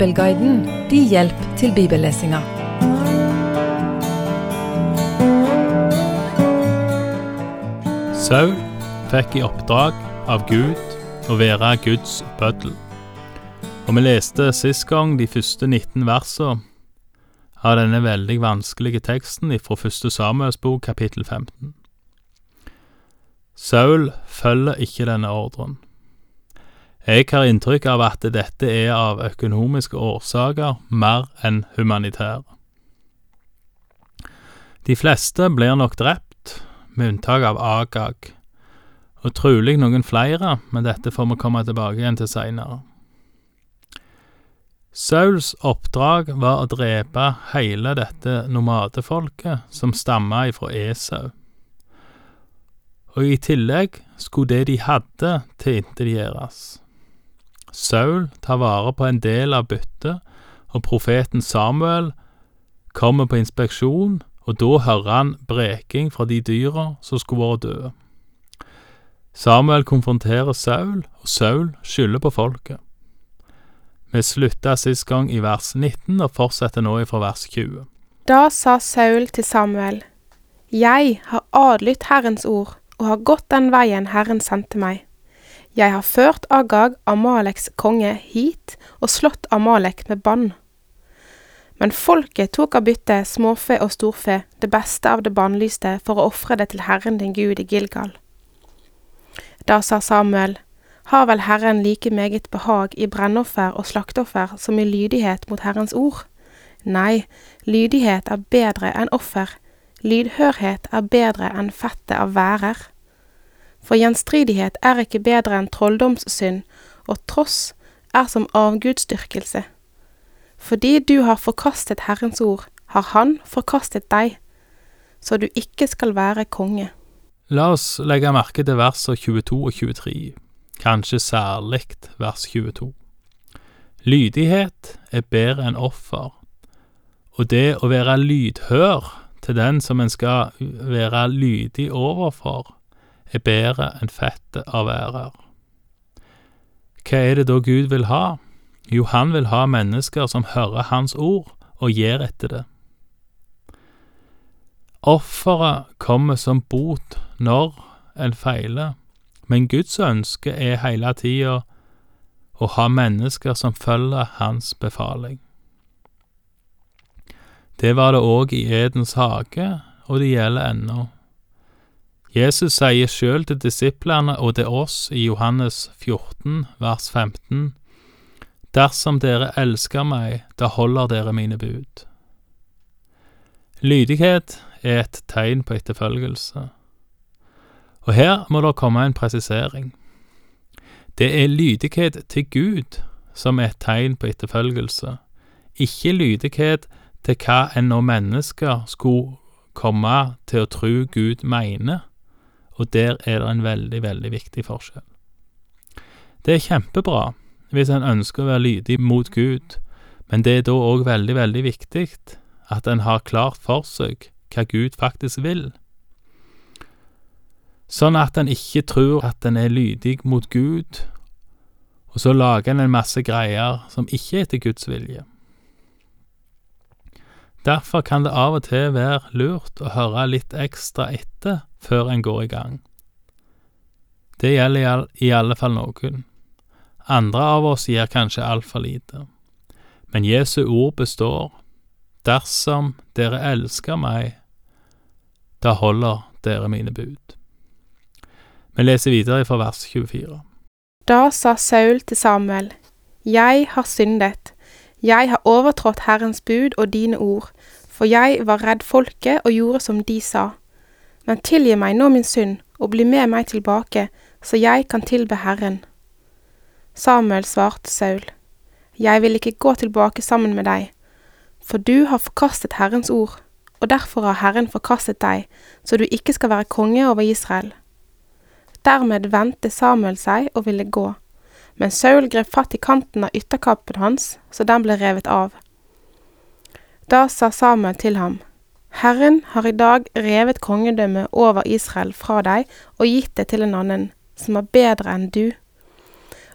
Bibelguiden din hjelp til bibellesinga. Saul fikk i oppdrag av Gud å være Guds bøddel. Og vi leste sist gang de første 19 versene av denne veldig vanskelige teksten fra første Samuels bok, kapittel 15. Saul følger ikke denne ordren. Jeg har inntrykk av at dette er av økonomiske årsaker mer enn humanitære. De fleste blir nok drept, med unntak av Agag, og trolig noen flere, men dette får vi komme tilbake igjen til seinere. Sauls oppdrag var å drepe hele dette nomadefolket som stamma ifra Esau. Og i tillegg skulle det de hadde, tilintetgjøres. Saul tar vare på en del av byttet, og profeten Samuel kommer på inspeksjon, og da hører han breking fra de dyra som skulle vært døde. Samuel konfronterer Saul, og Saul skylder på folket. Vi slutta sist gang i vers 19 og fortsetter nå ifra vers 20. Da sa Saul til Samuel, Jeg har adlydt Herrens ord og har gått den veien Herren sendte meg. Jeg har ført Agag, Amaleks konge, hit og slått Amalek med bann. Men folket tok av byttet småfe og storfe, det beste av det bannlyste, for å ofre det til Herren din Gud i Gilgal. Da sa Samuel, har vel Herren like meget behag i brennoffer og slakteoffer som i lydighet mot Herrens ord? Nei, lydighet er bedre enn offer, lydhørhet er bedre enn fettet av værer. For gjenstridighet er ikke bedre enn trolldomssynd, og tross er som avgudsdyrkelse. Fordi du har forkastet Herrens ord, har Han forkastet deg, så du ikke skal være konge. La oss legge merke til versene 22 og 23, kanskje særlig vers 22. Lydighet er bedre enn offer, og det å være lydhør til den som en skal være lydig overfor, er bedre enn fettet av ærer. Hva er det da Gud vil ha? Jo, han vil ha mennesker som hører Hans ord og gir etter det. Offeret kommer som bot når en feiler, men Guds ønske er hele tida å ha mennesker som følger Hans befaling. Det var det òg i Edens hage, og det gjelder ennå. Jesus sier sjøl til disiplene og til oss i Johannes 14, vers 15, Dersom dere elsker meg, da holder dere mine bud. Lydighet er et tegn på etterfølgelse. Og her må det komme en presisering. Det er lydighet til Gud som er et tegn på etterfølgelse, ikke lydighet til hva enn når mennesker skulle komme til å tro Gud mener, og der er det en veldig, veldig viktig forskjell. Det er kjempebra hvis en ønsker å være lydig mot Gud, men det er da òg veldig, veldig viktig at en har klart for seg hva Gud faktisk vil. Sånn at en ikke tror at en er lydig mot Gud, og så lager en en masse greier som ikke er etter Guds vilje. Derfor kan det av og til være lurt å høre litt ekstra etter før en går i gang. Det gjelder i alle fall noen. Andre av oss gjør kanskje altfor lite. Men Jesu ord består. Dersom dere elsker meg, da holder dere mine bud. Vi leser videre fra vers 24. Da sa Saul til Samuel, Jeg har syndet, jeg har overtrådt Herrens bud og dine ord, for jeg var redd folket og gjorde som de sa. Men tilgi meg nå min synd, og bli med meg tilbake, så jeg kan tilbe Herren. Samuel svarte Saul, Jeg vil ikke gå tilbake sammen med deg, for du har forkastet Herrens ord, og derfor har Herren forkastet deg, så du ikke skal være konge over Israel. Dermed vendte Samuel seg og ville gå, men Saul grep fatt i kanten av ytterkappen hans, så den ble revet av. Da sa Samuel til ham, Herren har i dag revet kongedømmet over Israel fra deg og gitt det til en annen, som er bedre enn du.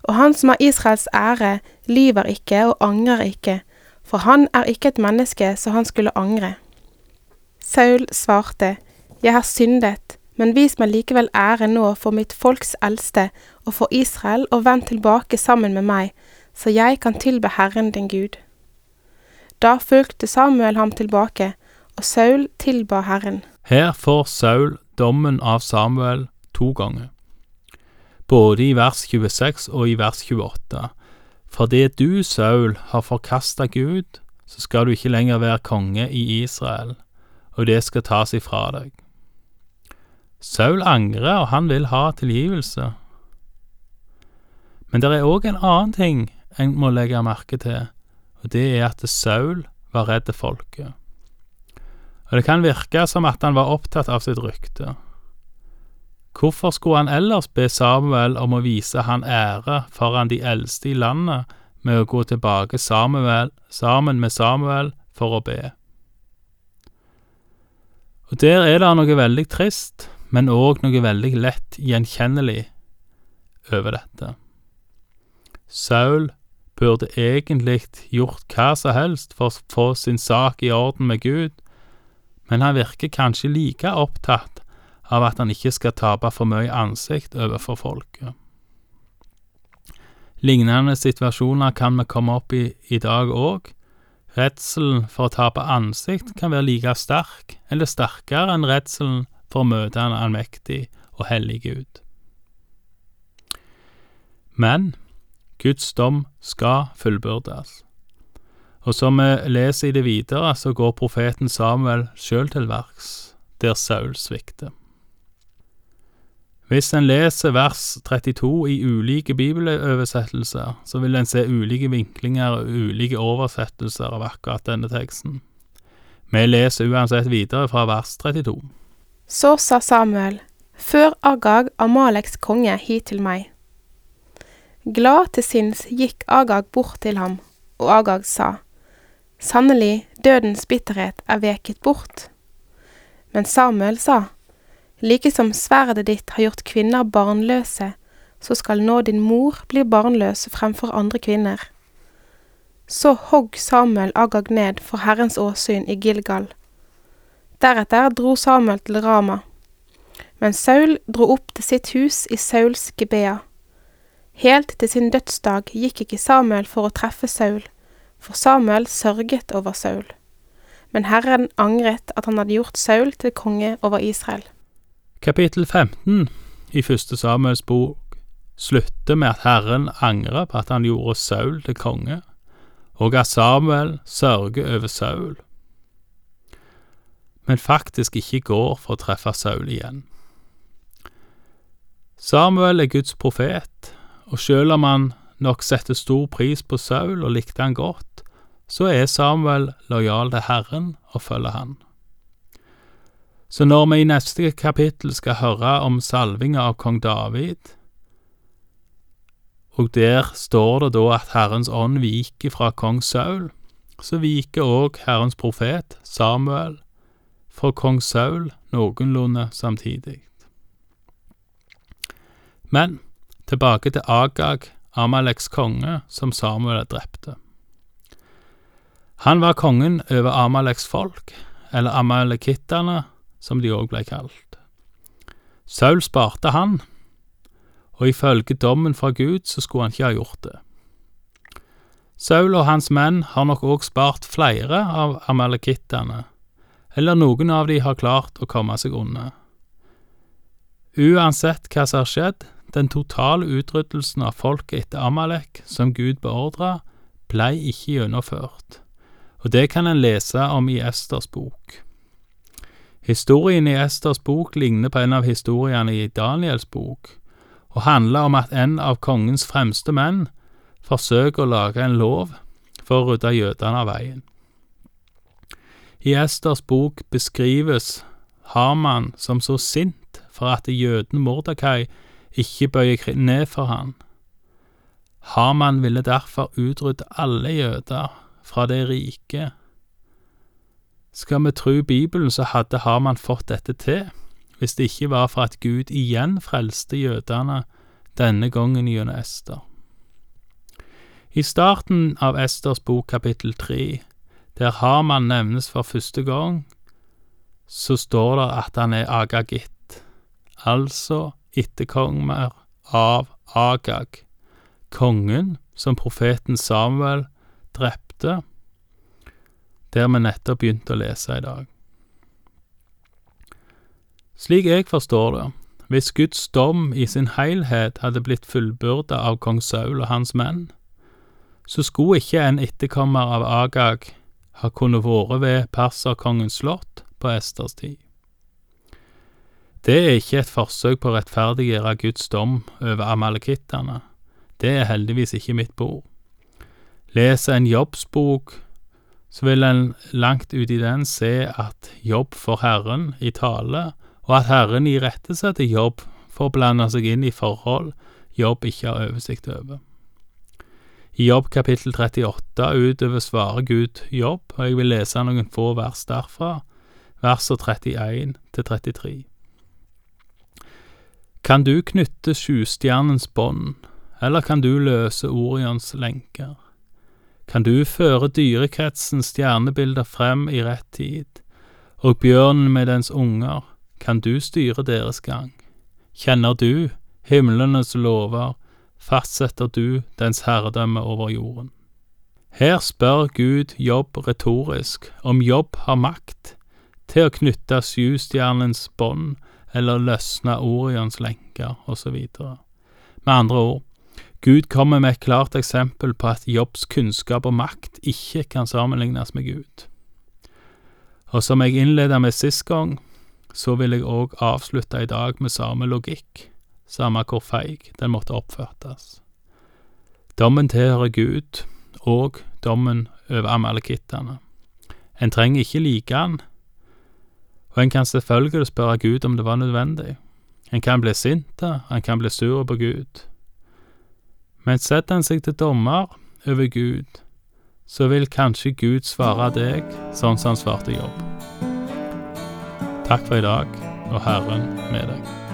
Og han som har Israels ære, lyver ikke og angrer ikke, for han er ikke et menneske så han skulle angre. Saul svarte, Jeg har syndet, men vis meg likevel ære nå for mitt folks eldste og for Israel, og vend tilbake sammen med meg, så jeg kan tilbe Herren din Gud. Da fulgte Samuel ham tilbake, og Saul tilba Herren. Her får Saul dommen av Samuel to ganger, både i vers 26 og i vers 28. Fordi du, Saul, har forkasta Gud, så skal du ikke lenger være konge i Israel, og det skal tas ifra deg. Saul angrer, og han vil ha tilgivelse. Men det er òg en annen ting en må legge merke til, og det er at Saul var redd folket. Og det kan virke som at han var opptatt av sitt rykte. Hvorfor skulle han ellers be Samuel om å vise han ære foran de eldste i landet med å gå tilbake Samuel, sammen med Samuel for å be? Og der er det noe veldig trist, men òg noe veldig lett gjenkjennelig over dette. Saul burde egentlig gjort hva som helst for å få sin sak i orden med Gud, men han virker kanskje like opptatt av at han ikke skal tape for mye ansikt overfor folket. Lignende situasjoner kan vi komme opp i i dag òg. Redselen for å tape ansikt kan være like sterk, eller sterkere enn redselen for å møte en allmektig og hellig Gud. Men Guds dom skal fullbyrdes. Og som vi leser i det videre, så går profeten Samuel sjøl til verks, der Saul svikter. Hvis en leser vers 32 i ulike bibeloversettelser, så vil en se ulike vinklinger og ulike oversettelser av akkurat denne teksten. Vi leser uansett videre fra vers 32. Så sa Samuel, Før Agag, Amaleks konge, hit til meg. Glad til sinns gikk Agag bort til ham, og Agag sa, Sannelig, dødens bitterhet er veket bort. Men Samuel sa, Like som sverdet ditt har gjort kvinner barnløse, så skal nå din mor bli barnløs fremfor andre kvinner. Så hogg Samuel Agag ned for Herrens åsyn i Gilgal. Deretter dro Samuel til Rama. Men Saul dro opp til sitt hus i Sauls Gibea. Helt til sin dødsdag gikk ikke Samuel for å treffe Saul, for Samuel sørget over Saul. Men Herren angret at han hadde gjort Saul til konge over Israel. Kapittel 15 i første Samuels bok slutter med at Herren angrer på at han gjorde Saul til konge, og at Samuel sørger over Saul, men faktisk ikke går for å treffe Saul igjen. Samuel er Guds profet, og selv om han nok setter stor pris på Saul og likte han godt, så er Samuel lojal til Herren og følger han. Så når vi i neste kapittel skal høre om salvinga av kong David, og der står det da at Herrens ånd viker fra kong Saul, så viker òg Herrens profet Samuel fra kong Saul noenlunde samtidig. Men tilbake til Agag, Amaleks konge, som Samuel drepte. Han var kongen over Amaleks folk, eller amalekittene, som de òg ble kalt. Saul sparte han, og ifølge dommen fra Gud så skulle han ikke ha gjort det. Saul og hans menn har nok òg spart flere av amalekittene, eller noen av de har klart å komme seg unna. Uansett hva som har skjedd, den totale utryddelsen av folket etter Amalek, som Gud beordra, blei ikke gjennomført, og det kan en lese om i Esters bok. Historien i Esters bok ligner på en av historiene i Daniels bok, og handler om at en av kongens fremste menn forsøker å lage en lov for å rydde jødene av veien. I Esters bok beskrives Haman som så sint for at jøden Mordekai ikke bøyer ned for han. Haman ville derfor utrydde alle jøder fra det rike. Skal vi tro Bibelen, så hadde Haman fått dette til, hvis det ikke var for at Gud igjen frelste jødene, denne gangen gjennom Ester. I starten av Esters bok kapittel tre, der Haman nevnes for første gang, så står det at han er Agagitt, altså etterkonger av Agag, kongen som profeten Samuel drepte, der vi nettopp begynte å lese i dag. Slik jeg forstår det, hvis Guds dom i sin helhet hadde blitt fullbyrda av kong Saul og hans menn, så skulle ikke en etterkommer av Agag ha kunnet vært ved perserkongens slott på Esters tid. Det er ikke et forsøk på å rettferdiggjøre Guds dom over amalekittene, det er heldigvis ikke mitt bord. Leser en jobbsbok, så vil en langt ut i den se at jobb for Herren i tale, og at Herren irettesetter jobb for å blande seg inn i forhold jobb ikke har oversikt over. I Jobb kapittel 38 utover svarer Gud jobb, og jeg vil lese noen få vers derfra, verser 31 til 33. Kan du knytte sjustjernens bånd, eller kan du løse Orions lenker? Kan du føre dyrekretsens stjernebilder frem i rett tid, og bjørnen med dens unger, kan du styre deres gang? Kjenner du himlenes lover, fastsetter du dens herredømme over jorden. Her spør Gud Jobb retorisk om Jobb har makt til å knytte sjustjernens bånd eller løsne Orions lenker, osv. Med andre ord, Gud kommer med et klart eksempel på at Jobbs kunnskap og makt ikke kan sammenlignes med Gud. Og som jeg innleda med sist gang, så vil jeg òg avslutte i dag med samme logikk samme hvor feig den måtte oppfattes. Dommen tilhører Gud, og dommen over amalekittene. En trenger ikke like han, og en kan selvfølgelig spørre Gud om det var nødvendig. En kan bli sint, en kan bli sur på Gud. Men setter en seg til dommer over Gud, så vil kanskje Gud svare deg sånn som han svarte Jobb. Takk for i dag, og Herren med deg.